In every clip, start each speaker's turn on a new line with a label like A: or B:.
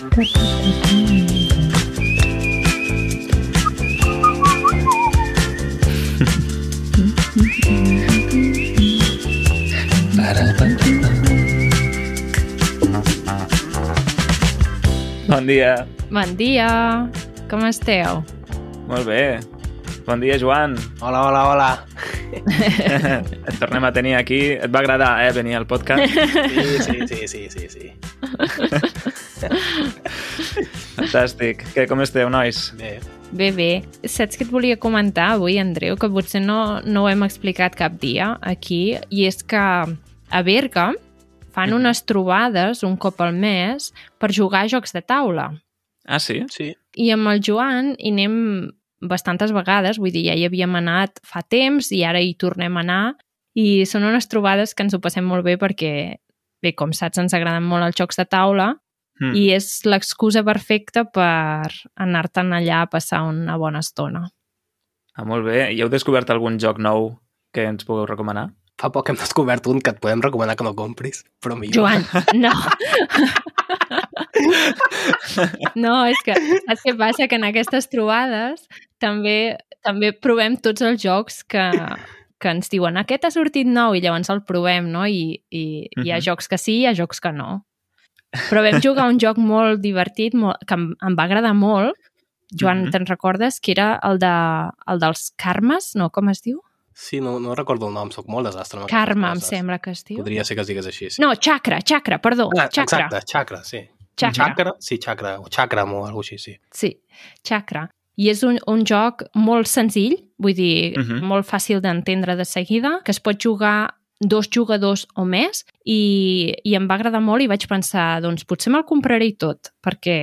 A: Bon dia.
B: Bon dia, com esteu?
A: Molt bé. Bon dia, Joan.
C: Hola, hola, hola.
A: Et tornem a tenir aquí. Et va agradar, eh, venir al podcast?
C: Sí, sí, sí, sí, sí, sí.
A: Fantàstic. Què, com esteu, nois?
C: Bé.
B: Bé, bé. Saps què et volia comentar avui, Andreu? Que potser no, no ho hem explicat cap dia aquí, i és que a Berga fan
A: Mhm.
B: unes trobades un cop al mes per jugar a jocs de taula.
A: Ah, sí?
C: Sí.
B: I amb el Joan hi anem bastantes vegades, vull dir, ja hi havíem anat fa temps i ara hi tornem a anar i són unes trobades que ens ho passem molt bé perquè, bé, com saps, ens agraden molt els jocs de taula
A: Mm.
B: i és l'excusa perfecta per anar-te'n allà a passar una bona estona.
A: Ah, molt bé. I heu descobert algun joc nou que ens pugueu recomanar?
C: Fa poc hem descobert un que et podem recomanar que no compris, però millor.
B: Joan, no! no, és que saps què passa? Que en aquestes trobades també també provem tots els jocs que, que ens diuen aquest ha sortit nou i llavors el provem, no? I, i hi ha
A: Mhm.
B: jocs que sí i hi ha jocs que no. Però vam jugar un joc molt divertit, molt, que em, em va agradar molt. Joan,
A: Mhm.
B: te'n recordes? Que era el, de, el dels Carmes, no? Com es diu?
C: Sí, no, no recordo el nom, sóc molt desastre.
B: Carme, em sembla que es diu.
C: Podria ser que es digués així, sí.
B: No, Chakra, Chakra, perdó.
C: ah,
B: Chakra.
C: exacte, xacra, sí.
B: Chakra.
C: Xacra, sí, xacra, o xacram o alguna així, sí.
B: Sí, Chakra. I és un, un joc molt senzill, vull dir, uh
A: Mhm.
B: -huh. molt fàcil d'entendre de seguida, que es pot jugar dos jugadors o més i, i em va agradar molt i vaig pensar, doncs potser me'l compraré i tot, perquè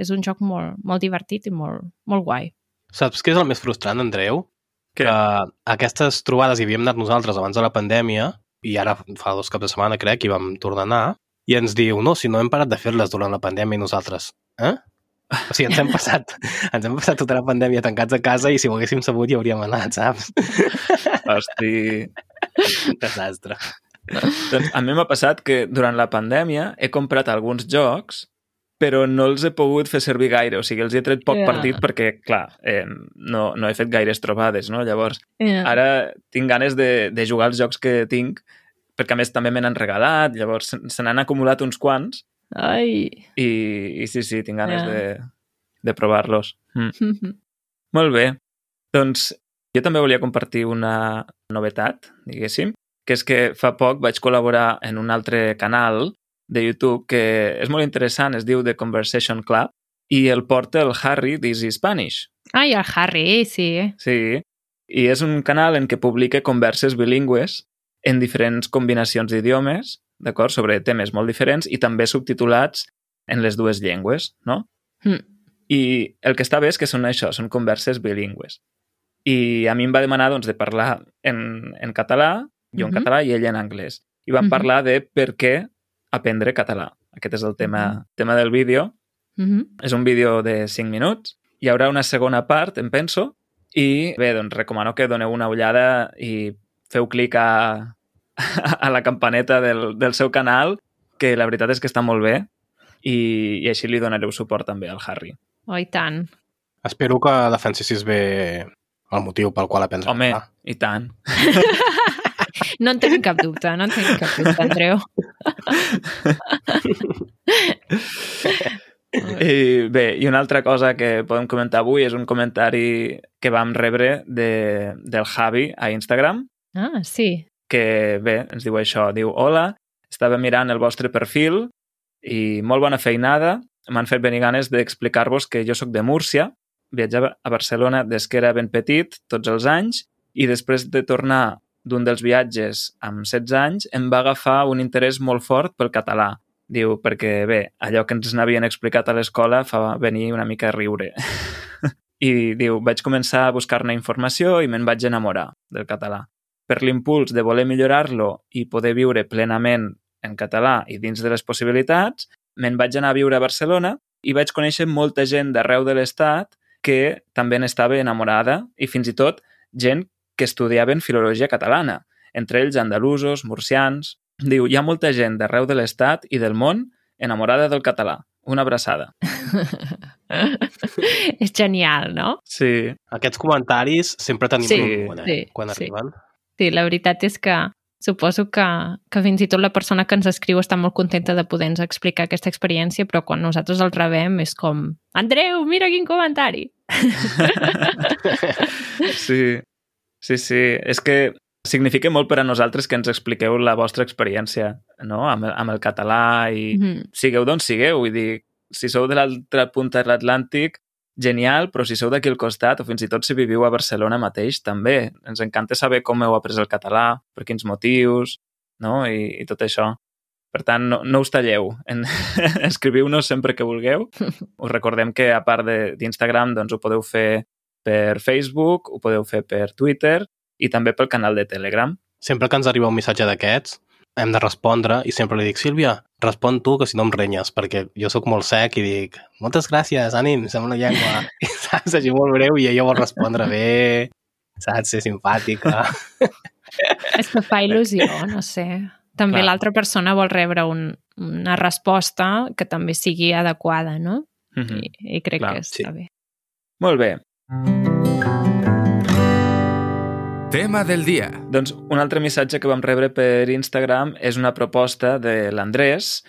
B: és un joc molt, molt divertit i molt, molt guai.
C: Saps què és el més frustrant, Andreu?
A: Què?
C: Que aquestes trobades hi havíem anat nosaltres abans de la pandèmia i ara fa dos caps de setmana, crec, i vam tornar a anar i ens diu, no, si no hem parat de fer-les durant la pandèmia i nosaltres, eh? O sigui, ens hem passat, ens hem passat tota la pandèmia tancats a casa i si ho haguéssim sabut hi hauríem anat, saps?
A: Hosti...
C: Desastre.
A: Doncs a mi m'ha passat que durant la pandèmia he comprat alguns jocs però no els he pogut fer servir gaire, o sigui, els he tret poc
B: Ja.
A: partit perquè, clar, eh, no, no he fet gaires trobades, no? Llavors,
B: Yeah.
A: ara tinc ganes de, de jugar als jocs que tinc, perquè a més també me n'han regalat, llavors se- se n'han acumulat uns quants
B: Ai.
A: i, i sí, sí, tinc ganes
B: Ja.
A: de, de provar-los. Mm. Molt bé. Doncs jo també volia compartir una novetat, diguéssim, que és que fa poc vaig col·laborar en un altre canal de YouTube que és molt interessant, es diu The Conversation Club, i el porta el Harry d'Easy Spanish.
B: Ai, el Harry, sí.
A: Sí, i és un canal en què publica converses bilingües en diferents combinacions d'idiomes, d'acord, sobre temes molt diferents i també subtitulats en les dues llengües, no?
B: Mm.
A: I el que està bé és que són això, són converses bilingües. I a mi em va demanar doncs, de parlar en, en català, jo en
B: Mhm.
A: català i ell en anglès. I vam
B: Mhm.
A: parlar de per què aprendre català. Aquest és el tema, tema del vídeo.
B: Mhm.
A: És un vídeo de 5 minuts. Hi haurà una segona part, em penso, i bé, doncs recomano que doneu una ullada i feu clic a, a la campaneta del, del seu canal, que la veritat és que està molt bé i, i així li donareu suport també al Harry.
B: Oh, i tant.
C: Espero que defensessis bé el motiu pel qual aprendre
A: Home,
C: català.
A: i tant.
B: No en tenim cap dubte, no en tenim cap dubte, Andreu.
A: I bé, i una altra cosa que podem comentar avui és un comentari que vam rebre de, del Javi a Instagram,
B: Ah, sí.
A: que bé, ens diu això, diu Hola, estava mirant el vostre perfil i molt bona feinada, m'han fet venir ganes d'explicar-vos que jo sóc de Múrcia, viatjava a Barcelona des que era ben petit, tots els anys, i després de tornar d'un dels viatges amb 16 anys em va agafar un interès molt fort pel català. Diu, perquè bé, allò que ens n'havien explicat a l'escola fa venir una mica a riure. I diu, vaig començar a buscar-ne informació i me'n vaig enamorar del català. Per l'impuls de voler millorar-lo i poder viure plenament en català i dins de les possibilitats, me'n vaig anar a viure a Barcelona i vaig conèixer molta gent d'arreu de l'estat que també n'estava enamorada i fins i tot gent que estudiaven filologia catalana, entre ells andalusos, murcians... Diu, hi ha molta gent d'arreu de l'estat i del món enamorada del català. una abraçada.
B: és genial, no?
A: Sí,
C: Aquests comentaris sempre tenim
B: Sí,
C: un moment, eh?
B: sí,
C: quan
B: sí.
C: arriben.
B: Sí, la veritat és que suposo que, que fins i tot la persona que ens escriu està molt contenta de poder-nos explicar aquesta experiència, però quan nosaltres el rebem és com Andreu, mira quin comentari!
A: sí, sí, sí. És que significa molt per a nosaltres que ens expliqueu la vostra experiència no? amb, el, amb el català i
B: Mhm.
A: sigueu d'on sigueu. Vull dir, si sou de l'altra punta de l'Atlàntic, genial, però si sou d'aquí al costat o fins i tot si viviu a Barcelona mateix, també. Ens encanta saber com heu après el català, per quins motius, no? I, i tot això. Per tant, no, no us talleu. En... Escriviu-nos sempre que vulgueu. Us recordem que, a part de- d'Instagram, doncs ho podeu fer per Facebook, ho podeu fer per Twitter i també pel canal de Telegram.
C: Sempre que ens arriba un missatge d'aquests, hem de respondre i sempre li dic, Sílvia, respon tu, que si no em renyes, perquè jo sóc molt sec i dic, moltes gràcies, ànim, sembla una llengua. I saps, així molt breu, i ella vol respondre bé, saps, ser simpàtica.
B: És que fa il·lusió, no sé. També l'altra persona vol rebre un, una resposta que també sigui adequada, no?
A: Mhm.
B: I, i crec
A: Clar,
B: que està bé.
A: Molt bé.
D: Tema del dia.
A: Doncs un altre missatge que vam rebre per Instagram és una proposta de l'Andrés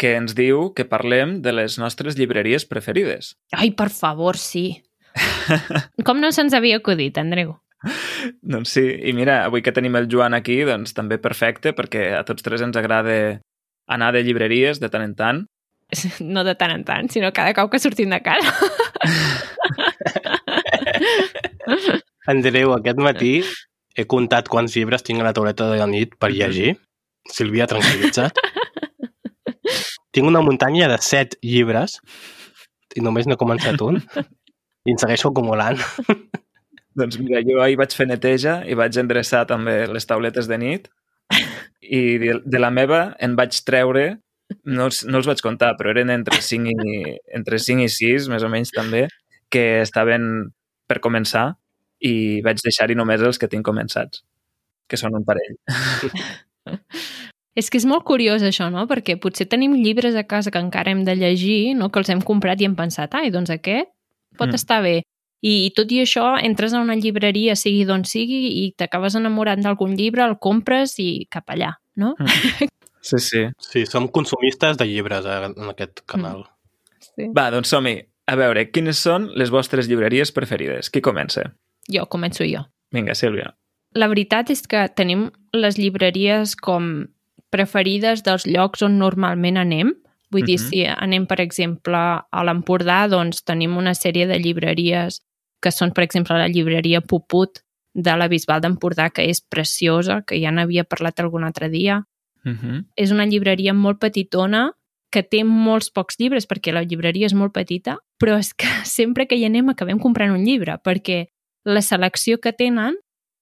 A: que ens diu que parlem de les nostres llibreries preferides.
B: Ai, per favor, sí. Com no se'ns havia acudit, Andreu?
A: Doncs sí, i mira, avui que tenim el Joan aquí, doncs també perfecte, perquè a tots tres ens agrada anar de llibreries de tant en tant.
B: No de tant en tant, sinó cada cop que sortim de casa.
C: Andreu, aquest matí he comptat quants llibres tinc a la tauleta de la nit per llegir. Sílvia, tranquil·litza't. tinc una muntanya de set llibres i només n'he començat un i en segueixo acumulant.
A: Doncs mira, jo ahir vaig fer neteja i vaig endreçar també les tauletes de nit i de, de la meva en vaig treure, no, els- no els vaig comptar, però eren entre 5 i, entre 5 i 6, més o menys també, que estaven per començar i vaig deixar-hi només els que tinc començats, que són un parell.
B: És que és molt curiós això, no? Perquè potser tenim llibres a casa que encara hem de llegir, no? que els hem comprat i hem pensat, ai, doncs aquest pot
A: Mm.
B: mm. estar bé. I, I tot i això, entres a una llibreria, sigui d'on sigui, i t'acabes enamorant d'algun llibre, el compres i cap allà, no?
A: Sí, sí.
C: Sí, som consumistes de llibres eh, en aquest canal.
B: Sí.
A: Va, doncs som-hi. A veure, quines són les vostres llibreries preferides? Qui comença?
B: Jo començo jo.
A: Vinga, Sílvia.
B: La veritat és que tenim les llibreries com preferides dels llocs on normalment anem. Vull dir,
A: Mhm.
B: si anem, per exemple, a l'Empordà, doncs tenim una sèrie de llibreries que són, per exemple, la llibreria Puput de la Bisbal d'Empordà, que és preciosa, que ja n'havia parlat algun altre dia.
A: Uh -huh.
B: És una llibreria molt petitona que té molts pocs llibres perquè la llibreria és molt petita, però és que sempre que hi anem acabem comprant un llibre perquè la selecció que tenen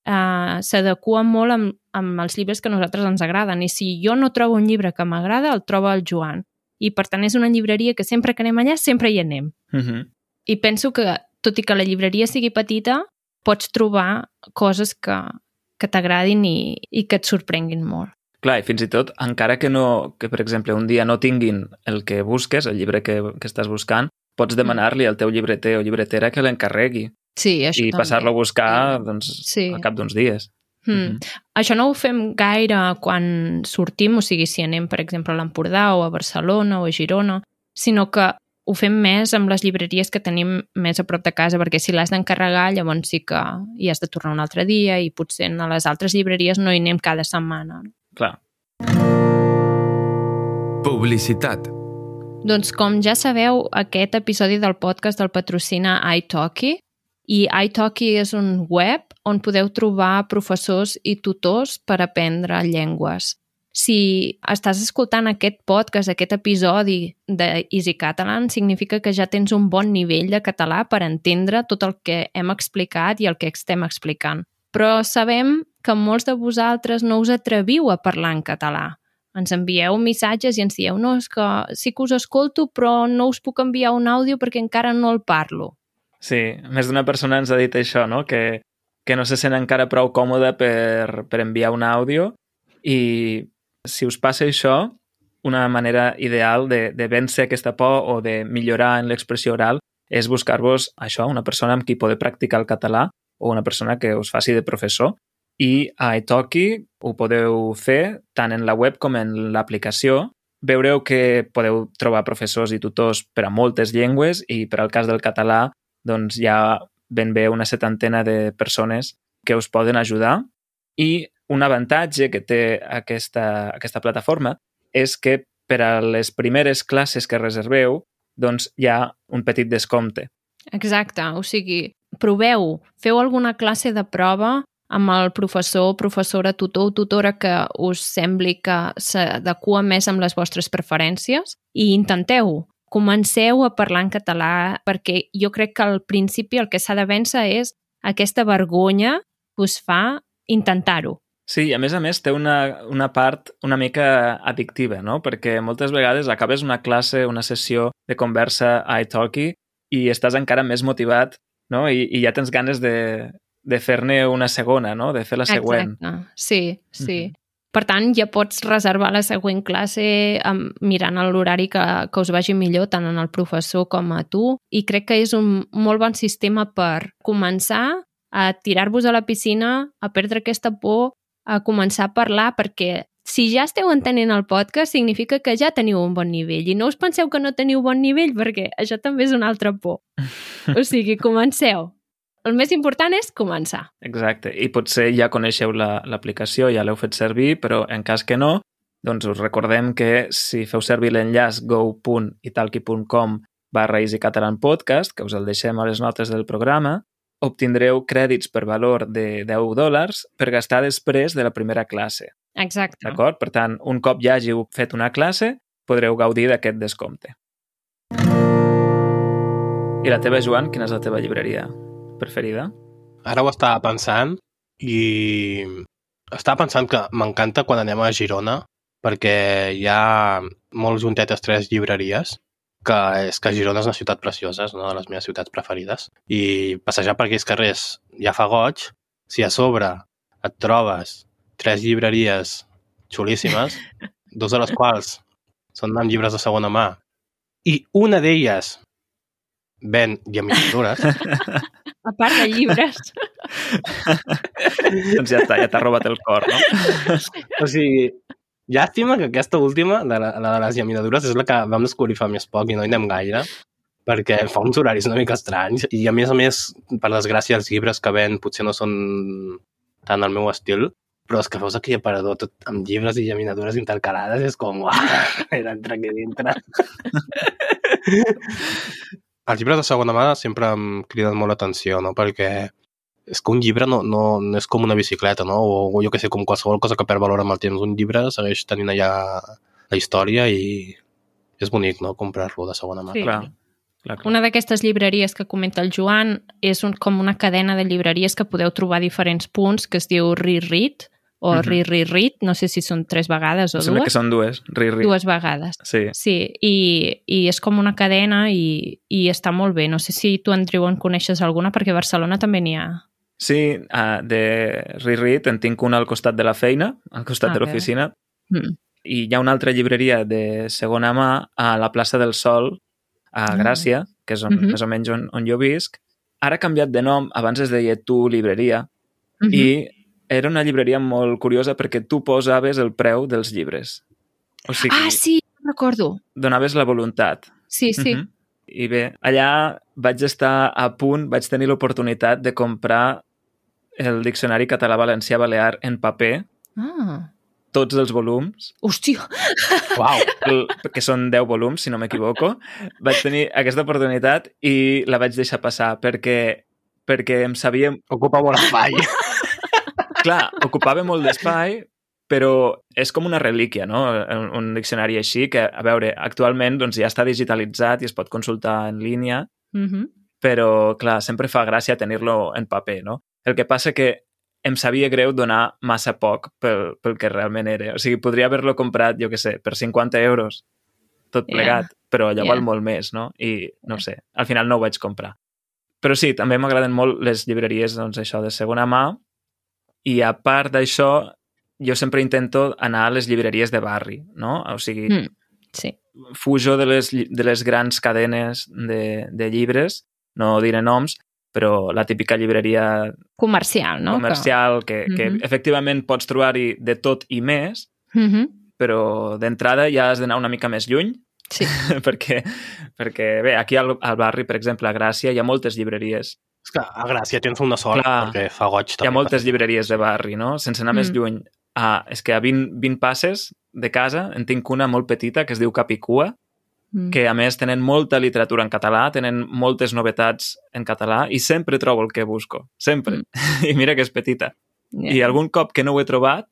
B: eh, s'adequa molt amb, amb els llibres que a nosaltres ens agraden i si jo no trobo un llibre que m'agrada, el troba el Joan. I per tant és una llibreria que sempre que anem allà sempre hi anem.
A: Uh -huh.
B: I penso que, tot i que la llibreria sigui petita, pots trobar coses que, que t'agradin i, i que et sorprenguin molt.
A: Clar, i fins i tot, encara que, no, que per exemple, un dia no tinguin el que busques, el llibre que, que estàs buscant, pots demanar-li al teu llibreter o llibretera que l'encarregui
B: Sí, això
A: i
B: també.
A: passar-lo a buscar doncs,
B: Sí.
A: al cap d'uns dies.
B: Mm.
A: Mhm.
B: Això no ho fem gaire quan sortim, o sigui, si anem, per exemple, a l'Empordà o a Barcelona o a Girona, sinó que ho fem més amb les llibreries que tenim més a prop de casa, perquè si l'has d'encarregar, llavors sí que hi has de tornar un altre dia i potser a les altres llibreries no hi anem cada setmana.
A: Clar.
D: Publicitat.
B: Doncs com ja sabeu, aquest episodi del podcast del patrocina iTalki i iTalki és un web on podeu trobar professors i tutors per aprendre llengües. Si estàs escoltant aquest podcast, aquest episodi de Easy Catalan, significa que ja tens un bon nivell de català per entendre tot el que hem explicat i el que estem explicant. Però sabem que molts de vosaltres no us atreviu a parlar en català ens envieu missatges i ens dieu no, és que sí que us escolto però no us puc enviar un àudio perquè encara no el parlo.
A: Sí, més d'una persona ens ha dit això, no? Que, que no se sent encara prou còmode per, per enviar un àudio i si us passa això, una manera ideal de, de vèncer aquesta por o de millorar en l'expressió oral és buscar-vos això, una persona amb qui poder practicar el català o una persona que us faci de professor. I a Italki ho podeu fer tant en la web com en l'aplicació. Veureu que podeu trobar professors i tutors per a moltes llengües i per al cas del català doncs hi ha ben bé una setantena de persones que us poden ajudar i un avantatge que té aquesta, aquesta plataforma és que per a les primeres classes que reserveu doncs hi ha un petit descompte.
B: Exacte, o sigui, proveu, feu alguna classe de prova amb el professor, professora, tutor o tutora que us sembli que s'adequa més amb les vostres preferències i intenteu. Comenceu a parlar en català perquè jo crec que al principi el que s'ha de vèncer és aquesta vergonya que us fa intentar-ho.
A: Sí, a més a més té una, una part una mica addictiva, no? Perquè moltes vegades acabes una classe, una sessió de conversa a iTalki i estàs encara més motivat no? I, i ja tens ganes de, de fer-ne una segona, no? De fer la següent.
B: Exacte, sí, sí. Mm -hmm. Per tant, ja pots reservar la següent classe amb, mirant l'horari que, que us vagi millor tant en el professor com a tu i crec que és un molt bon sistema per començar a tirar-vos a la piscina, a perdre aquesta por a començar a parlar perquè si ja esteu entenent el podcast significa que ja teniu un bon nivell i no us penseu que no teniu bon nivell perquè això també és una altra por. O sigui, comenceu. El més important és començar.
A: Exacte. I potser ja coneixeu l'aplicació, la, ja l'heu fet servir, però en cas que no, doncs us recordem que si feu servir l'enllaç go.italki.com barra easycatalanpodcast, que us el deixem a les notes del programa, obtindreu crèdits per valor de 10 dòlars per gastar després de la primera classe.
B: Exacte.
A: D'acord? Per tant, un cop ja hàgiu fet una classe, podreu gaudir d'aquest descompte. I la teva, Joan, quina és la teva llibreria preferida?
C: Ara ho estava pensant i estava pensant que m'encanta quan anem a Girona perquè hi ha molt juntetes tres llibreries que és que Girona és una ciutat preciosa, és una de les meves ciutats preferides. I passejar per aquells carrers ja fa goig. Si a sobre et trobes tres llibreries xulíssimes, dos de les quals són amb llibres de segona mà, i una d'elles ven llaminadures...
B: A part de llibres.
A: doncs ja està, ja t'ha robat el cor, no?
C: o sigui, Llàstima que aquesta última, la, la de les llaminadures, és la que vam descobrir fa més poc i no hi anem gaire, perquè fa uns horaris una mica estranys i a més a més, per desgràcia, els llibres que ven potser no són tant el meu estil, però és que veus aquell aparador tot amb llibres i llaminadures intercalades és com, uah, era entre aquí dintre. els llibres de segona mà sempre em criden molt l'atenció, no? Perquè és que un llibre no, no, no és com una bicicleta, no? O jo que sé, com qualsevol cosa que perd valor amb el temps. Un llibre segueix tenint allà la història i és bonic, no?, comprar-lo de segona mà.
B: Sí. Clar. Clar, clar. Una d'aquestes llibreries que comenta el Joan és un, com una cadena de llibreries que podeu trobar a diferents punts, que es diu Reread, o uh -huh. Ri Ri Rit, no sé si són tres vegades o
A: Sembla
B: dues.
A: que són dues, Ri Ri.
B: Dues vegades.
A: Sí.
B: Sí, i, i és com una cadena i, i està molt bé. No sé si tu, Andrew, en coneixes alguna, perquè a Barcelona també n'hi ha.
A: Sí, uh, de Reread en tinc una al costat de la feina, al costat ah, de l'oficina, mm. i hi ha una altra llibreria de segona mà a la plaça del Sol, a ah. Gràcia, que és on, mm -hmm. més o menys on, on jo visc. Ara ha canviat de nom, abans es deia Tu Libreria, mm -hmm. i era una llibreria molt curiosa perquè tu posaves el preu dels llibres.
B: O sigui, ah, sí, recordo.
A: Donaves la voluntat.
B: Sí, sí. Mm -hmm.
A: I bé, allà vaig estar a punt, vaig tenir l'oportunitat de comprar el Diccionari Català-Valencià-Balear en paper,
B: ah.
A: tots els volums.
B: Hòstia!
C: Uau!
A: El, que són 10 volums, si no m'equivoco. Vaig tenir aquesta oportunitat i la vaig deixar passar perquè, perquè em sabia...
C: Ocupa molt espai.
A: Clar, ocupava molt d'espai, però és com una relíquia, no? Un, un diccionari així que, a veure, actualment doncs, ja està digitalitzat i es pot consultar en línia,
B: mm -hmm.
A: però, clar, sempre fa gràcia tenir-lo en paper, no? El que passa que em sabia greu donar massa poc pel, pel que realment era. O sigui, podria haver-lo comprat, jo que sé, per 50 euros, tot plegat, yeah. però allò yeah. val molt més, no? I no sé, al final no ho vaig comprar. Però sí, també m'agraden molt les llibreries, doncs això, de segona mà, i a part d'això, jo sempre intento anar a les llibreries de barri, no? O sigui,
B: Mm. Sí.
A: fujo de les, de les grans cadenes de, de llibres, no diré noms, però la típica llibreria
B: Comercial, no?
A: comercial que, que
B: Mhm.
A: efectivament pots trobar-hi de tot i més.
B: Mm -hmm.
A: però d'entrada ja has d'anar una mica més lluny,
B: Sí.
A: perquè, perquè bé, aquí al, al barri, per exemple, a Gràcia, hi ha moltes llibreries.
C: És que a Gràcia tens una sort
A: Clar.
C: perquè fa goig
A: Hi
C: també.
A: ha moltes llibreries de barri, no? Sense anar més
B: Mm.
A: lluny. Ah, és que a 20, 20 passes de casa en tinc una molt petita que es diu Capicua,
B: Mm.
A: que a més tenen molta literatura en català, tenen moltes novetats en català i sempre trobo el que busco, sempre.
B: Mm.
A: I mira que és petita.
B: Yeah.
A: I algun cop que no ho he trobat,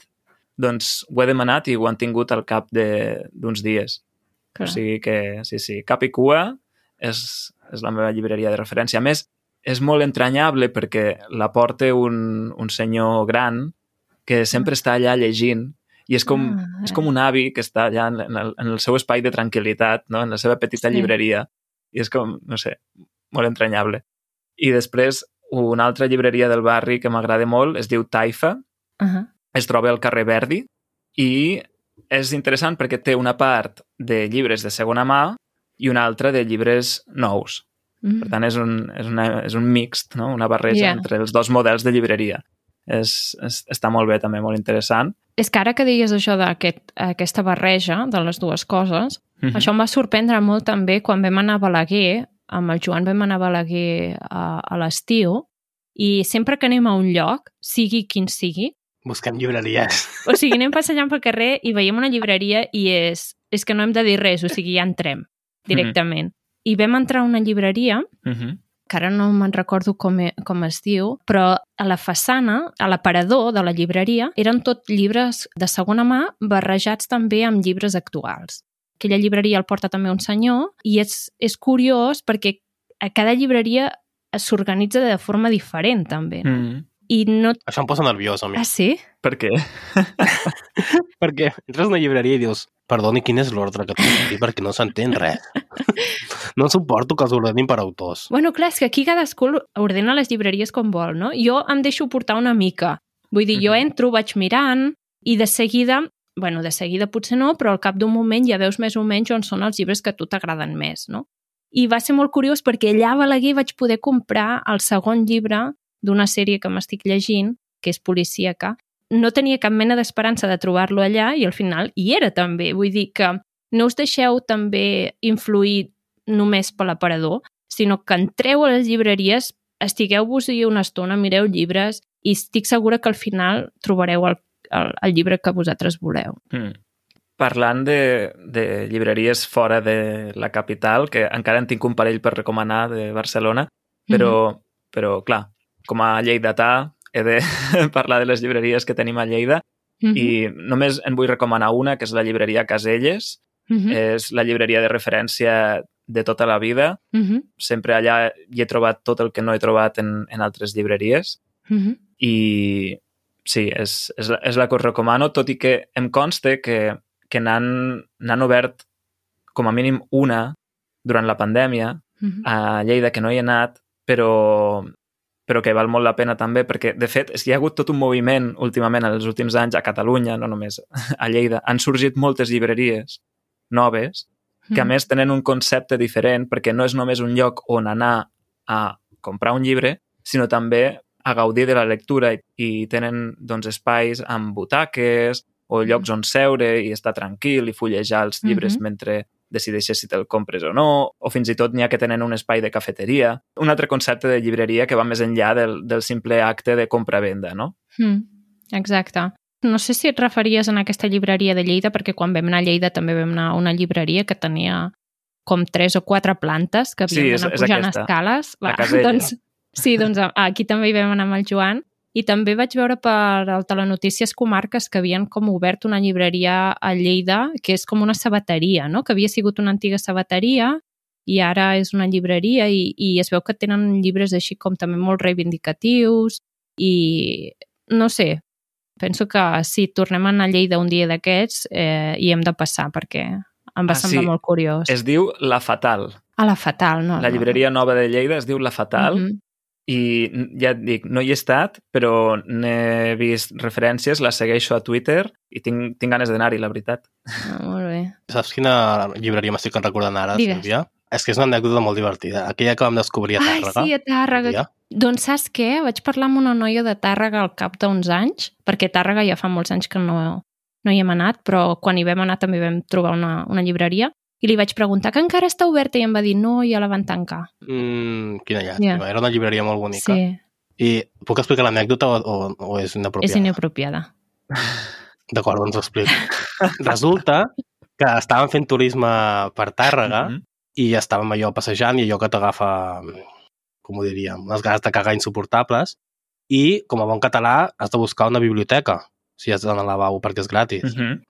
A: doncs ho he demanat i ho han tingut al cap de- d'uns dies.
B: Clar.
A: O sigui que, sí, sí, Cap i Cua és, és la meva llibreria de referència. A més, és molt entranyable perquè la porta un, un senyor gran que sempre està allà llegint i és com,
B: Ah,
A: és com un avi que està allà en, en, el, en el seu espai de tranquil·litat, no? en la seva petita
B: Sí.
A: llibreria. I és com, no sé, molt entranyable. I després, una altra llibreria del barri que m'agrada molt es diu Taifa,
B: Uh -huh.
A: es troba al carrer Verdi i és interessant perquè té una part de llibres de segona mà i una altra de llibres nous.
B: Mm.
A: Per tant, és un, és una, és un mixt, no? una barreja
B: Yeah.
A: entre els dos models de llibreria. És, és, està molt bé, també, molt interessant.
B: És que ara que digues això d'aquesta barreja de les dues coses,
A: Mhm.
B: això em va sorprendre molt també quan vam anar a Balaguer, amb el Joan vam anar a Balaguer a, a l'estiu, i sempre que anem a un lloc, sigui quin sigui,
C: Busquem llibreries.
B: o sigui, anem passejant pel carrer i veiem una llibreria i és, és que no hem de dir res, o sigui, ja entrem directament. I vam entrar a una llibreria
A: Mhm.
B: que ara no me'n recordo com, e, com es diu, però a la façana, a l'aparador de la llibreria, eren tot llibres de segona mà barrejats també amb llibres actuals. Aquella llibreria el porta també un senyor i és, és curiós perquè a cada llibreria s'organitza de forma diferent també. No?
A: Mm.
B: I no...
C: Això em posa nerviós a mi.
B: Ah, sí?
A: Per què?
C: Perquè entres a una llibreria i dius perdoni, quin és l'ordre que tinc aquí? Perquè no s'entén res. no suporto que els ordenin per autors.
B: Bueno, clar, és que aquí cadascú ordena les llibreries com vol, no? Jo em deixo portar una mica. Vull dir, jo entro, vaig mirant i de seguida, bueno, de seguida potser no, però al cap d'un moment ja veus més o menys on són els llibres que a tu t'agraden més, no? I va ser molt curiós perquè allà a Balaguer vaig poder comprar el segon llibre d'una sèrie que m'estic llegint, que és policíaca. No tenia cap mena d'esperança de trobar-lo allà i al final hi era també. Vull dir que no us deixeu també influir només per l'aparador, sinó que entreu a les llibreries, estigueu-vos-hi una estona, mireu llibres i estic segura que al final trobareu el, el, el llibre que vosaltres voleu.
A: Mm. Parlant de, de llibreries fora de la capital, que encara en tinc un parell per recomanar de Barcelona, però,
B: Mhm.
A: però clar, com a lleidatà he de parlar de les llibreries que tenim a Lleida
B: Mm -hmm.
A: i només en vull recomanar una, que és la llibreria Caselles.
B: Mm -hmm.
A: És la llibreria de referència de tota la vida.
B: Mm -hmm.
A: Sempre allà hi he trobat tot el que no he trobat en, en altres llibreries
B: Mm -hmm.
A: i sí, és, és, la, és la que us recomano, tot i que em consta que, que n'han obert com a mínim una durant la pandèmia
B: Mm -hmm.
A: a Lleida, que no hi he anat, però, però que val molt la pena també, perquè, de fet, és que hi ha hagut tot un moviment últimament, en els últims anys, a Catalunya, no només a Lleida, han sorgit moltes llibreries noves que a més tenen un concepte diferent perquè no és només un lloc on anar a comprar un llibre, sinó també a gaudir de la lectura i, i tenen doncs, espais amb butaques o llocs on seure i estar tranquil i fullejar els llibres
B: Mhm.
A: mentre decideixes si te'l compres o no, o fins i tot n'hi ha que tenen un espai de cafeteria. Un altre concepte de llibreria que va més enllà del, del simple acte de compra-venda, no?
B: Mm, exacte. No sé si et referies en aquesta llibreria de Lleida, perquè quan vam anar a Lleida també vam anar a una llibreria que tenia com tres o quatre plantes que
A: Sí,
B: havíem
A: és-
B: d'anar
A: és
B: pujant
A: aquesta.
B: escales.
A: La
B: Va,
A: casella.
B: doncs, sí, doncs aquí també hi vam anar amb el Joan i també vaig veure per el Telenotícies Comarques que havien com obert una llibreria a Lleida que és com una sabateria, no? que havia sigut una antiga sabateria i ara és una llibreria i, i es veu que tenen llibres així com també molt reivindicatius i no sé, penso que si tornem a anar a Lleida un dia d'aquests eh, hi hem de passar perquè em va
A: Ah,
B: semblar
A: sí.
B: molt curiós.
A: Es diu La Fatal.
B: A la Fatal, no?
A: La
B: no.
A: llibreria nova de Lleida es diu La Fatal
B: Mhm.
A: I ja et dic, no hi he estat, però n'he vist referències, la segueixo a Twitter i tinc, tinc ganes d'anar-hi, la veritat.
B: Ah, molt bé.
C: Saps quina llibreria m'estic recordant ara,
B: Digues.
C: Sílvia? És que és una anècdota molt divertida. Aquella que vam descobrir a
B: Ai,
C: Tàrrega.
B: sí, a Tàrrega.
C: Ja?
B: Doncs saps què? Vaig parlar amb una noia de Tàrrega al cap d'uns anys, perquè a Tàrrega ja fa molts anys que no, no hi hem anat, però quan hi vam anar també vam trobar una, una llibreria, i li vaig preguntar que encara està oberta i em va dir no, ja la van tancar.
C: Mm, quina llàstima.
B: Ja.
C: Era una llibreria molt bonica.
B: Sí,
C: I puc explicar l'anècdota o, o, o és inapropiada?
B: és inapropiada.
C: D'acord, doncs ho explico. Resulta que estàvem fent turisme per Tàrrega
A: Mhm.
C: i estàvem allò passejant i allò que t'agafa, com ho diríem, unes ganes de cagar insuportables i, com a bon català, has de buscar una biblioteca si has d'anar al lavabo perquè és gratis.
A: Mhm.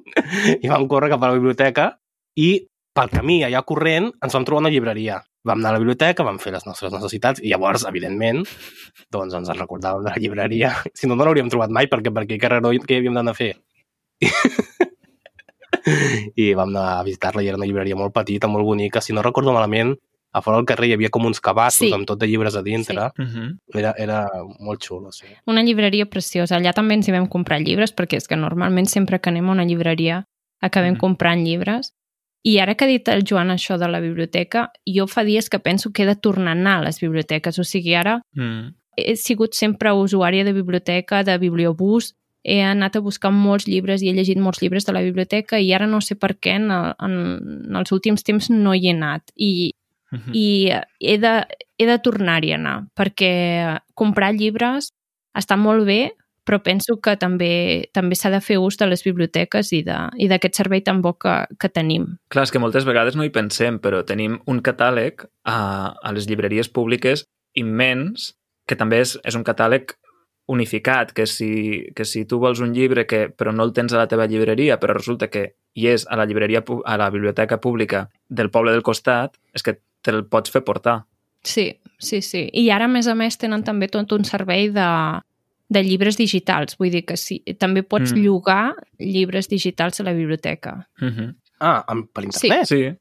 C: I vam córrer cap a la biblioteca i pel camí, allà corrent, ens vam trobar una llibreria. Vam anar a la biblioteca, vam fer les nostres necessitats i llavors, evidentment, doncs ens en recordàvem de la llibreria. Si no, no l'hauríem trobat mai perquè per aquell carreró què hi havíem d'anar a fer? I vam anar a visitar-la i era una llibreria molt petita, molt bonica. Si no recordo malament, a fora del carrer hi havia com uns cabassos
B: Sí.
C: amb tot de llibres a dintre.
A: Mhm.
C: Era, era molt xulo, sí.
B: Una llibreria preciosa. Allà també ens hi vam comprar llibres, perquè és que normalment sempre que anem a una llibreria acabem
A: Mhm.
B: comprant llibres. I ara que ha dit el Joan això de la biblioteca, jo fa dies que penso que he de tornar a anar a les biblioteques. O sigui, ara
A: Mm.
B: he sigut sempre usuària de biblioteca, de bibliobús, he anat a buscar molts llibres i he llegit molts llibres de la biblioteca i ara no sé per què en, el, en, en els últims temps no hi he anat. I,
A: Mhm.
B: i he de, he de tornar-hi a anar perquè comprar llibres està molt bé però penso que també també s'ha de fer ús de les biblioteques i d'aquest servei tan bo que, que tenim.
A: Clar, que moltes vegades no hi pensem, però tenim un catàleg a, a les llibreries públiques immens, que també és, és un catàleg unificat, que si, que si tu vols un llibre que, però no el tens a la teva llibreria, però resulta que hi és a la llibreria a la biblioteca pública del poble del costat, és que te'l pots fer portar.
B: Sí, sí, sí. I ara, a més a més, tenen també tot un servei de, de llibres digitals. Vull dir que sí, també pots
A: Mm.
B: mm. llogar llibres digitals a la biblioteca.
A: Uh -huh.
C: Ah, amb, per internet?
A: Sí,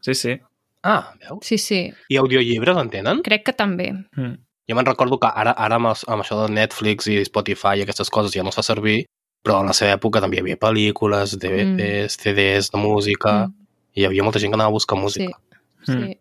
A: sí, sí.
C: Ah, veus?
B: Sí, sí.
C: I audiollibres en tenen?
B: Crec que també.
A: Mm.
C: Jo me'n recordo que ara, ara amb, els- amb això de Netflix i Spotify i aquestes coses ja no es fa servir, però en la seva època també hi havia pel·lícules, DVDs, CDs de música,
B: Mm.
C: i hi havia molta gent que anava a buscar
B: Sí,
C: música.
B: sí.
A: Mm.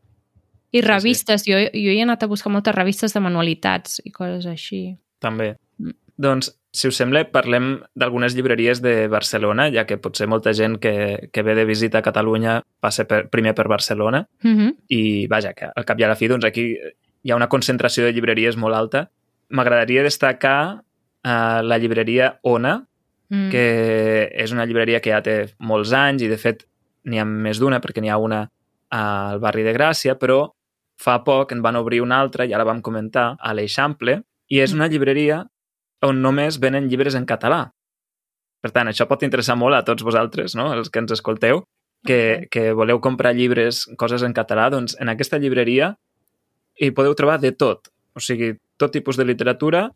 B: I revistes. Jo, jo he anat a buscar moltes revistes de manualitats i coses així.
A: També.
B: Mm.
A: Doncs, si us sembla, parlem d'algunes llibreries de Barcelona, ja que potser molta gent que, que ve de visita a Catalunya passa per, primer per Barcelona
B: Mm -hmm.
A: i, vaja, que al cap i a la fi, doncs aquí hi ha una concentració de llibreries molt alta. M'agradaria destacar uh, la llibreria Ona,
B: mm.
A: que és una llibreria que ja té molts anys i, de fet, n'hi ha més d'una, perquè n'hi ha una al barri de Gràcia, però fa poc en van obrir una altra, i ara vam comentar, a l'Eixample, i és una llibreria on només venen llibres en català. Per tant, això pot interessar molt a tots vosaltres, no? els que ens escolteu, que, que voleu comprar llibres, coses en català, doncs en aquesta llibreria hi podeu trobar de tot. O sigui, tot tipus de literatura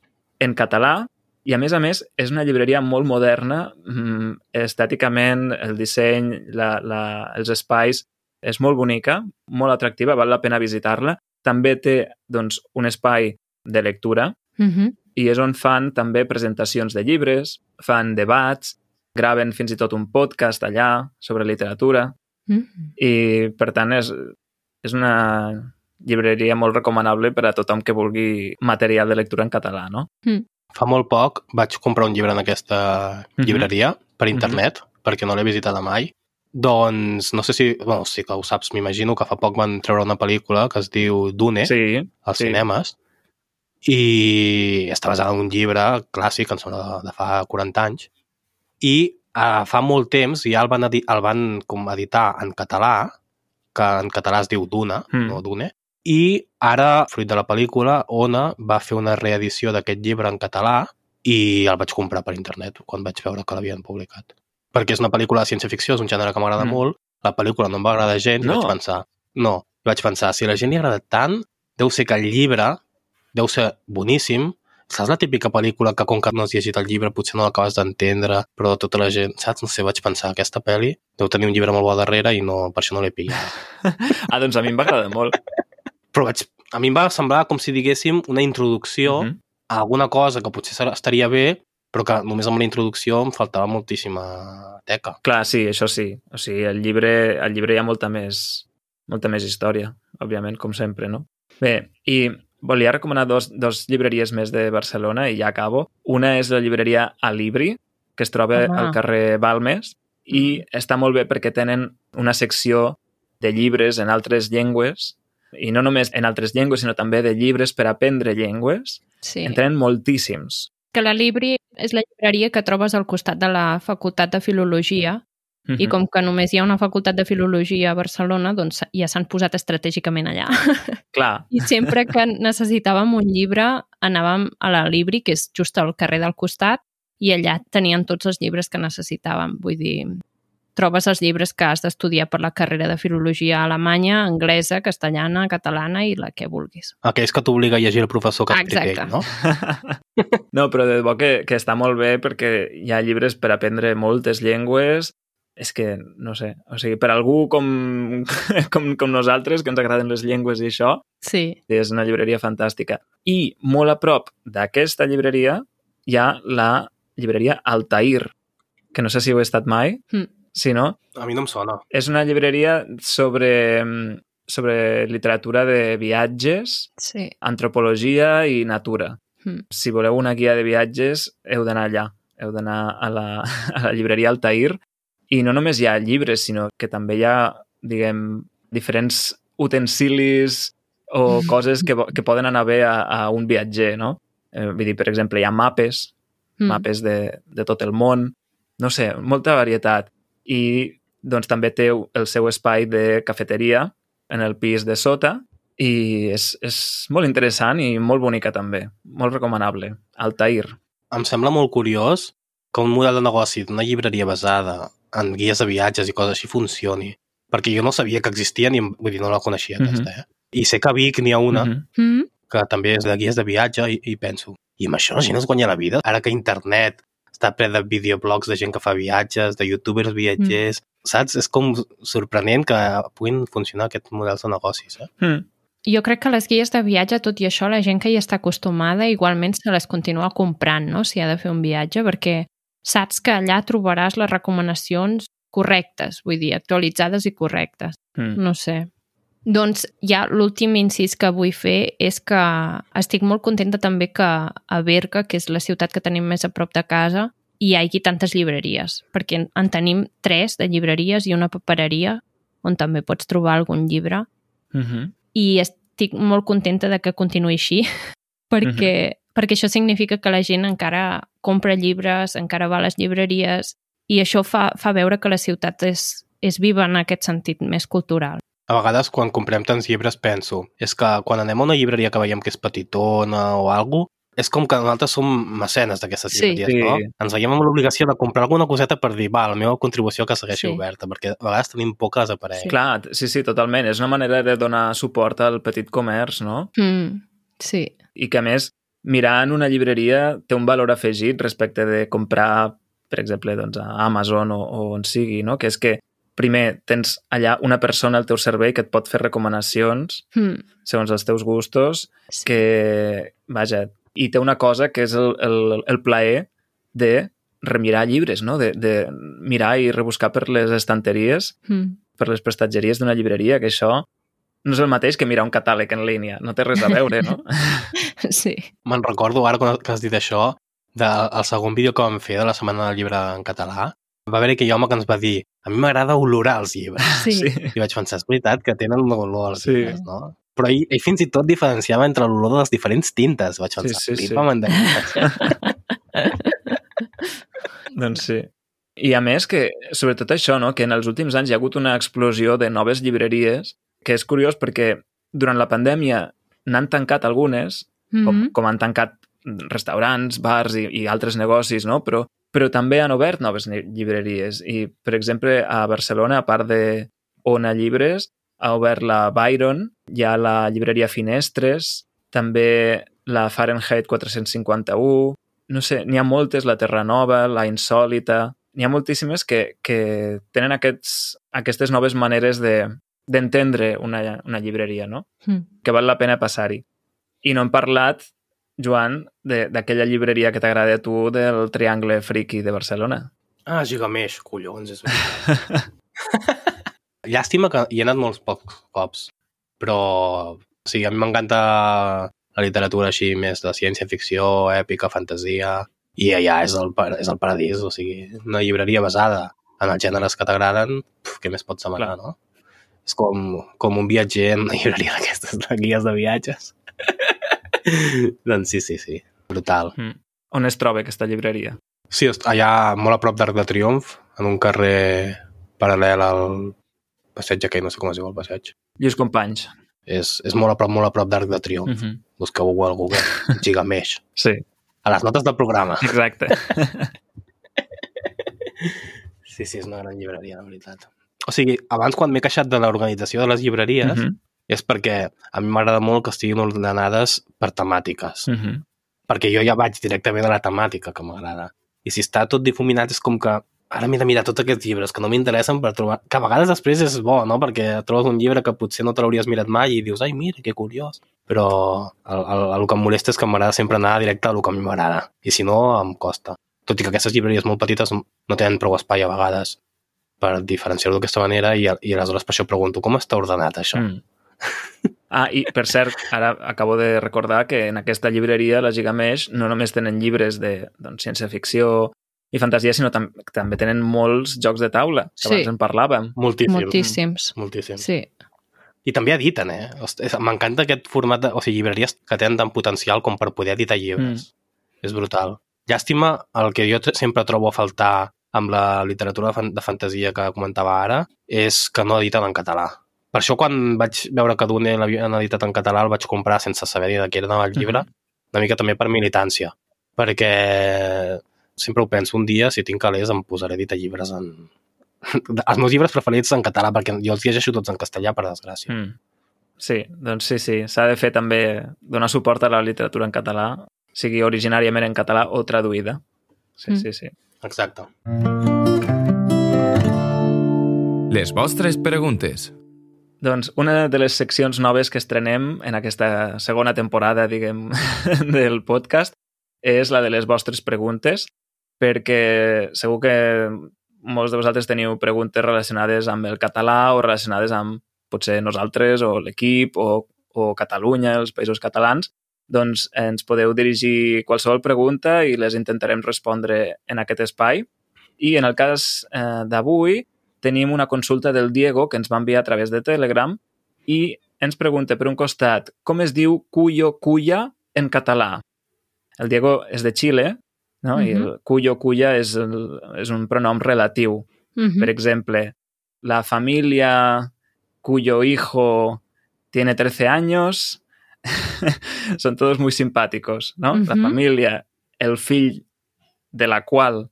A: en català i, a més a més, és una llibreria molt moderna, mm, estèticament, el disseny, la, la, els espais, és molt bonica, molt atractiva, val la pena visitar-la. També té doncs, un espai de lectura
B: Mm -hmm.
A: i és on fan també presentacions de llibres, fan debats, graven fins i tot un podcast allà sobre literatura
B: Mm -hmm.
A: i, per tant, és, és una llibreria molt recomanable per a tothom que vulgui material de lectura en català, no?
C: Fa molt poc vaig comprar un llibre en aquesta
A: Mhm.
C: llibreria per internet, perquè no l'he visitada mai. Doncs, no sé si... Bueno, sí que ho saps, m'imagino que fa poc van treure una pel·lícula que es diu Dune,
A: Sí,
C: als
A: sí.
C: cinemes, i està basada en un llibre clàssic, em sembla, de, de fa 40 anys, i uh, fa molt temps ja el van, el van com editar en català, que en català es diu Duna,
A: mm.
C: no Dune, i ara, fruit de la pel·lícula, Ona va fer una reedició d'aquest llibre en català i el vaig comprar per internet quan vaig veure que l'havien publicat. Perquè és una pel·lícula de ciència-ficció, és un gènere que m'agrada
A: Mm.
C: mm. molt, la pel·lícula no em va agradar gens,
A: No.
C: i vaig pensar, no, vaig pensar, si a la gent li agrada tant, deu ser que el llibre deu ser boníssim. Saps la típica pel·lícula que com que no has llegit el llibre potser no l'acabes d'entendre, però tota la gent, saps? No sé, vaig pensar, aquesta pel·li deu tenir un llibre molt bo darrere i no, per això no l'he pillat.
A: Ah, doncs a mi em va agradar molt.
C: Però vaig, A mi em va semblar com si diguéssim una introducció
A: Mhm.
C: -huh. a alguna cosa que potser estaria bé, però que només amb la introducció em faltava moltíssima teca.
A: Clar, sí, això sí. O sigui, el llibre, el llibre hi ha molta més, molta més història, òbviament, com sempre, no? Bé, i volia recomanar dos, dos llibreries més de Barcelona i ja acabo. Una és la llibreria Alibri, que es troba
B: Home.
A: al carrer Balmes, i està molt bé perquè tenen una secció de llibres en altres llengües, i no només en altres llengües, sinó també de llibres per aprendre llengües.
B: Sí.
A: En tenen moltíssims.
B: Que la Libri és la llibreria que trobes al costat de la Facultat de Filologia i
A: Mhm.
B: com que només hi ha una Facultat de Filologia a Barcelona, doncs ja s'han posat estratègicament allà.
A: Clar,
B: I sempre que necessitàvem un llibre anàvem a la Libri, que és just al carrer del costat, i allà tenien tots els llibres que necessitàvem. Vull dir, trobes els llibres que has d'estudiar per la carrera de filologia alemanya, anglesa, castellana, catalana i la que vulguis.
C: Aquells que t'obliga a llegir el professor que
B: Exacte.
C: ell, no?
A: No, però de debò que, que està molt bé perquè hi ha llibres per aprendre moltes llengües. És que, no sé, o sigui, per algú com, com, com nosaltres, que ens agraden les llengües i això,
B: Sí.
A: és una llibreria fantàstica. I molt a prop d'aquesta llibreria hi ha la llibreria Altair, que no sé si heu estat mai,
B: Mm.
A: Si no,
C: A mi no em sona.
A: és una llibreria sobre, mm, sobre literatura de viatges,
B: Sí.
A: antropologia i natura.
B: Mm.
A: Si voleu una guia de viatges, heu d'anar allà. Heu d'anar a, la, a la llibreria Altair. I no només hi ha llibres, sinó que també hi ha, diguem, diferents utensilis o coses que, que poden anar bé a, a un viatger, no? Eh, vull dir, per exemple, hi ha mapes,
B: Mm.
A: mapes de, de tot el món, no sé, molta varietat. I doncs també té el seu espai de cafeteria en el pis de sota i és, és molt interessant i molt bonica també, molt recomanable. Altair.
C: Em sembla molt curiós que un model de negoci d'una llibreria basada en guies de viatges i coses així funcioni. Perquè jo no sabia que existia, ni, vull dir, no la coneixia
A: Mhm.
C: aquesta, eh? I sé que a Vic n'hi ha una
A: Mhm.
B: Mm.
C: que també és de guies de viatge i, i penso, i amb això la gent es guanya la vida? Ara que internet està ple de videoblogs de gent que fa viatges, de youtubers viatgers, mm. saps? És com sorprenent que puguin funcionar aquests models de negocis, eh?
A: Mm.
B: Jo crec que les guies de viatge, tot i això, la gent que hi està acostumada igualment se les continua comprant, no?, si ha de fer un viatge, perquè saps que allà trobaràs les recomanacions correctes, vull dir, actualitzades i correctes.
A: Mm.
B: No sé. Doncs ja l'últim incís que vull fer és que estic molt contenta també que a Berga, que és la ciutat que tenim més a prop de casa, hi hagi tantes llibreries, perquè en tenim tres de llibreries i una papereria on també pots trobar algun llibre
A: Mhm.
B: i estic molt contenta de que continuï així perquè, perquè això significa que la gent encara compra llibres, encara va a les llibreries i això fa, fa veure que la ciutat és, és viva en aquest sentit més cultural.
C: A vegades, quan comprem tants llibres, penso, és que quan anem a una llibreria que veiem que és petitona o alguna és com que nosaltres som mecenes d'aquestes
B: Sí.
C: llibreries,
A: Sí.
C: no? Ens veiem amb l'obligació de comprar alguna coseta per dir, va, la meva contribució que segueixi
B: Sí.
C: oberta, perquè a vegades tenim por que desaparegui.
A: Clar, sí, sí, totalment. És una manera de donar suport al petit comerç, no?
B: Mm, sí.
A: i que a més mirar en una llibreria té un valor afegit respecte de comprar per exemple doncs, a Amazon o, o on sigui, no? que és que primer tens allà una persona al teu servei que et pot fer recomanacions
B: Mm,
A: segons els teus gustos
B: sí.
A: que, vaja, i té una cosa que és el, el, el plaer de remirar llibres, no? de, de mirar i rebuscar per les estanteries,
B: Mm.
A: per les prestatgeries d'una llibreria, que això no és el mateix que mirar un catàleg en línia, no té res a veure, no?
B: sí.
C: Me'n recordo ara quan que has dit això, del el segon vídeo que vam fer de la Setmana del Llibre en català, va haver aquell home que ens va dir a mi m'agrada olorar els llibres.
B: Sí. sí.
C: I vaig pensar, és veritat que tenen olor als
A: Sí.
C: llibres, no? Però ell, ell fins i tot diferenciava entre l'olor de les diferents tintes. Vaig pensar,
A: Sí, sí, sí. Doncs sí. I a més que, sobretot això, no? que en els últims anys hi ha hagut una explosió de noves llibreries, que és curiós perquè durant la pandèmia n'han tancat algunes,
B: Mm
A: com,
B: -hmm.
A: com han tancat restaurants, bars i, i altres negocis, no? però, però també han obert noves llibreries. I, per exemple, a Barcelona, a part de Ona Llibres, ha obert la Byron, hi ha la llibreria Finestres, també la Fahrenheit 451, no sé, n'hi ha moltes, la Terra Nova, la Insòlita... N'hi ha moltíssimes que, que tenen aquests, aquestes noves maneres de, d'entendre una, una llibreria, no?
B: Mm.
A: Que val la pena passar-hi. I no hem parlat, Joan, de- d'aquella llibreria que t'agrada a tu del Triangle Friki de Barcelona.
C: Ah, Gigamesh, collons, és veritat. Llàstima que hi he anat molts pocs cops, però sigui, a mi m'encanta la literatura així més de ciència-ficció, èpica, fantasia, i allà és el, és el paradís, o sigui, una llibreria basada en els gèneres que t'agraden, què més pots demanar,
A: Clar.
C: no? És com, com un viatger en una llibreria d'aquestes, guies de viatges. doncs sí, sí, sí, brutal.
A: Mm. On es troba aquesta llibreria?
C: Sí, allà molt a prop d'Arc de Triomf, en un carrer paral·lel al passeig aquell, no sé com es diu el passeig.
A: Lluís Companys.
C: És, és molt a prop, molt a prop d'Arc de Triomf. Mm
A: Mm
C: -hmm. Busqueu-ho al Google. Gigamesh.
A: Sí,
C: A les notes del programa.
A: exacte.
C: Sí, sí, és una gran llibreria, la veritat. O sigui, abans quan m'he queixat de l'organització de les llibreries mm -hmm. És perquè a mi m'agrada molt que estiguin ordenades per temàtiques. Mm.
A: mhm.
C: Perquè jo ja vaig directament a la temàtica que m'agrada. I si està tot difuminat és com que ara m'he de mirar tots aquests llibres que no m'interessen per trobar... Que a vegades després és bo, no? Perquè trobes un llibre que potser no te l'hauries mirat mai i dius, ai, mira, que curiós. Però el, el, el que em molesta és que m'agrada sempre anar directe a el que a mi m'agrada. I si no, em costa. Tot i que aquestes llibreries molt petites no tenen prou espai a vegades per diferenciar-ho d'aquesta manera i, i aleshores per això pregunto, com està ordenat això?
A: Mm. Ah, i per cert, ara acabo de recordar que en aquesta llibreria, la Gigamesh, no només tenen llibres de doncs, ciència-ficció i fantasia, sinó tam també tenen molts jocs de taula, que
B: Sí.
A: abans en parlàvem.
C: Moltíssim.
B: Moltíssims.
C: Moltíssim.
B: Sí.
C: I també editen, eh? M'encanta aquest format de... O sigui, llibreries que tenen tant potencial com per poder editar llibres. Mm. És brutal. Llàstima, el que jo sempre trobo a faltar amb la literatura de fantasia que comentava ara és que no editen en català. Per això quan vaig veure que Dune l'havien editat en català el vaig comprar sense saber ni de què era el llibre,
A: Mhm.
C: una mica també per militància. Perquè sempre ho penso, un dia, si tinc calés, em posaré a editar llibres en... Els meus llibres preferits en català, perquè jo els llegeixo tots en castellà, per desgràcia.
A: Mm. Sí, doncs sí, sí. S'ha de fer també donar suport a la literatura en català, sigui originàriament en català o traduïda. Sí,
B: Mm.
A: sí, sí.
C: Exacte.
D: Les vostres preguntes.
A: Doncs una de les seccions noves que estrenem en aquesta segona temporada, diguem, del podcast és la de les vostres preguntes, perquè segur que molts de vosaltres teniu preguntes relacionades amb el català o relacionades amb potser nosaltres o l'equip o, o Catalunya, els països catalans, doncs ens podeu dirigir qualsevol pregunta i les intentarem respondre en aquest espai. I en el cas eh, d'avui tenim una consulta del Diego que ens va enviar a través de Telegram i ens pregunta, per un costat, com es diu cuyo cuya en català? El Diego és de Xile, no? I el cuyo cuya és, el, és un pronom relatiu.
B: Mhm.
A: Per exemple, la familia cuyo hijo tiene 13 años son todos muy simpáticos, ¿no? La
B: Ujú.
A: família, el fill de la qual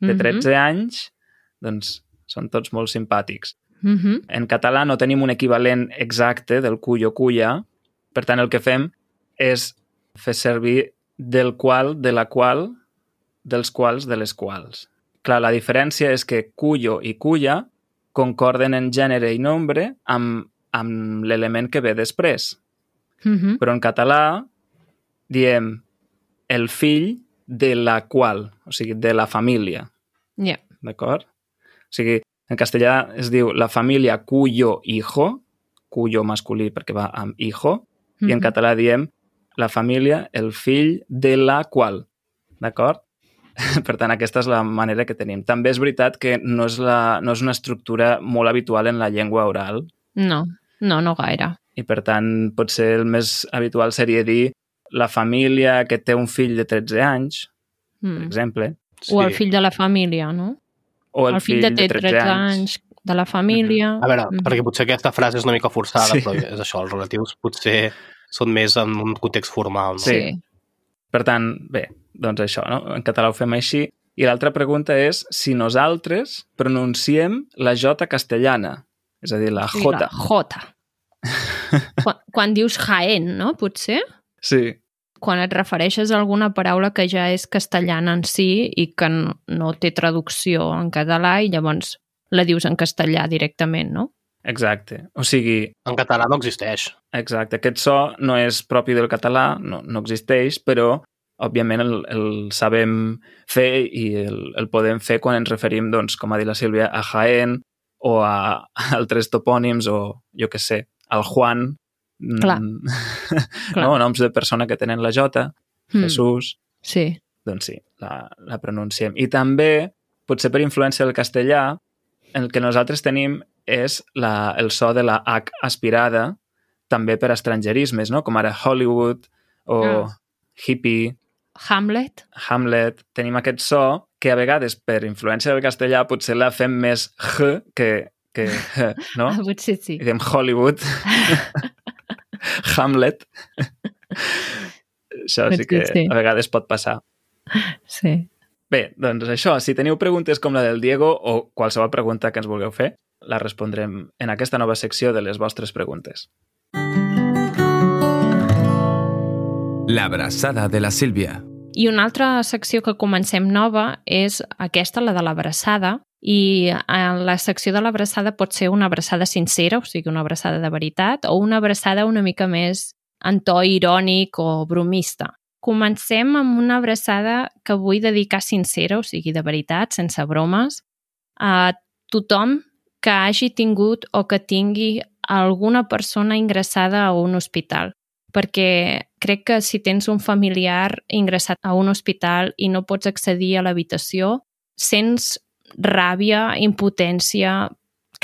A: de
B: Mhm.
A: 13 anys, doncs són tots molt simpàtics.
B: Mhm.
A: En català no tenim un equivalent exacte del cuyo cuya, per tant el que fem és fer servir del qual, de la qual, dels quals, de les quals. Clar, la diferència és que cuyo i cuya concorden en gènere i nombre amb, amb l'element que ve després.
B: Mhm.
A: Però en català diem el fill de la qual, o sigui, de la família.
B: Ja.
A: D'acord? O sigui, en castellà es diu la família cuyo hijo, cuyo masculí perquè va amb hijo, i en català diem la família, el fill de la qual. D'acord? Per tant, aquesta és la manera que tenim. També és veritat que no és, la, no és una estructura molt habitual en la llengua oral
B: No, no, no gaire.
A: i, per tant, potser el més habitual seria dir la família que té un fill de 13 anys, per
B: Mm.
A: exemple,
B: O el fill de la família, no?
A: O el,
B: el fill, de, té 13 anys de la família.
C: A veure,
B: Mhm.
C: perquè potser aquesta frase és una mica forçada,
A: Sí.
C: però és això, els relatius potser són més en un context formal. No?
A: Sí.
B: Sí.
A: Per tant, bé, doncs això, no? En català ho fem així. I l'altra pregunta és si nosaltres pronunciem la J castellana, és a dir, la
B: Sí,
A: J.
B: La J. quan, quan dius Jaén, no? Potser?
A: Sí,
B: Quan et refereixes a alguna paraula que ja és castellana en si i que no, no té traducció en català i llavors la dius en castellà directament, no?
A: Exacte. O sigui,
C: En català no existeix.
A: exacte, aquest so no és propi del català, no, no existeix, però òbviament el, el sabem fer i el, el podem fer quan ens referim, doncs, com ha dit la Sílvia, a Jaén o a altres topònims o, jo que sé, al Juan.
B: Clar.
A: Mm,
B: Clar.
A: No? Noms de persona que tenen la J,
B: Mm.
A: Jesús,
B: Sí.
A: doncs sí, la, la pronunciem. I també, potser per influència del castellà, el que nosaltres tenim és la, el so de la H aspirada, també per estrangerismes, no? com ara Hollywood o
B: Ah.
A: hippie,
B: Hamlet.
A: Hamlet. Tenim aquest so que a vegades, per influència del castellà, potser la fem més H que, que H, no?
B: Ah, potser sí.
A: I diem Hollywood, Hamlet. Això sí que
B: Sí,
A: a vegades pot passar.
B: Sí.
A: Bé, doncs això, si teniu preguntes com la del Diego o qualsevol pregunta que ens vulgueu fer, la respondrem en aquesta nova secció de les vostres preguntes.
D: L'abraçada de la Sílvia.
B: I una altra secció que comencem nova és aquesta, la de l'abraçada, i en la secció de l'abraçada pot ser una abraçada sincera, o sigui, una abraçada de veritat, o una abraçada una mica més en to irònic o bromista. Comencem amb una abraçada que vull dedicar sincera, o sigui, de veritat, sense bromes, a tothom que hagi tingut o que tingui alguna persona ingressada a un hospital perquè crec que si tens un familiar ingressat a un hospital i no pots accedir a l'habitació, sents ràbia, impotència,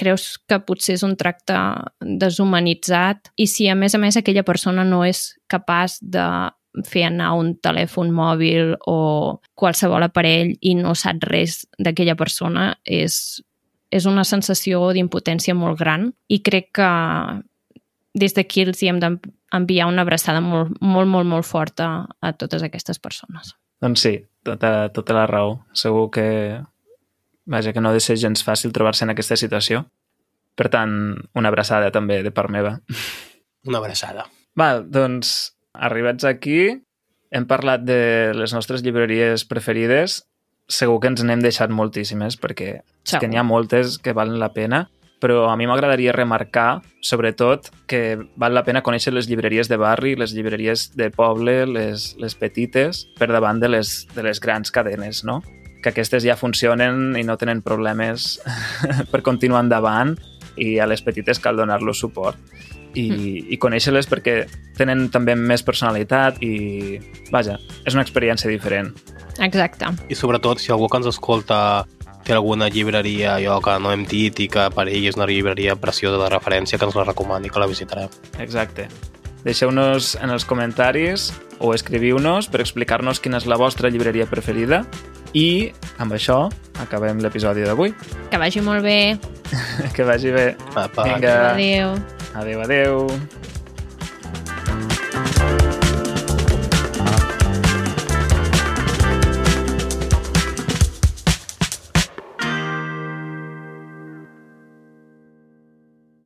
B: creus que potser és un tracte deshumanitzat i si a més a més aquella persona no és capaç de fer anar un telèfon mòbil o qualsevol aparell i no sap res d'aquella persona és, és una sensació d'impotència molt gran i crec que des d'aquí els hi hem d'enviar una abraçada molt, molt, molt, molt forta a totes aquestes persones.
A: Doncs sí, tota, tota la raó. Segur que, vaja, que no ha de ser gens fàcil trobar-se en aquesta situació. Per tant, una abraçada també de part meva.
C: Una abraçada.
A: Val, doncs, arribats aquí, hem parlat de les nostres llibreries preferides. Segur que ens n'hem deixat moltíssimes, perquè és que n'hi ha moltes que valen la pena, però a mi m'agradaria remarcar, sobretot, que val la pena conèixer les llibreries de barri, les llibreries de poble, les, les petites, per davant de les, de les grans cadenes, no? Que aquestes ja funcionen i no tenen problemes per continuar endavant i a les petites cal donar-los suport i, mm. i conèixer-les perquè tenen també més personalitat i, vaja, és una experiència diferent.
B: Exacte.
C: I sobretot, si algú que ens escolta té alguna llibreria allò que no hem dit i que per ell és una llibreria preciosa de referència, que ens la recomani, que la visitarem.
A: Exacte. Deixeu-nos en els comentaris o escriviu-nos per explicar-nos quina és la vostra llibreria preferida i amb això acabem l'episodi d'avui.
B: Que vagi molt bé.
A: Que vagi bé.
C: Apa.
A: Vinga.
B: Adéu.
A: Adéu, adéu.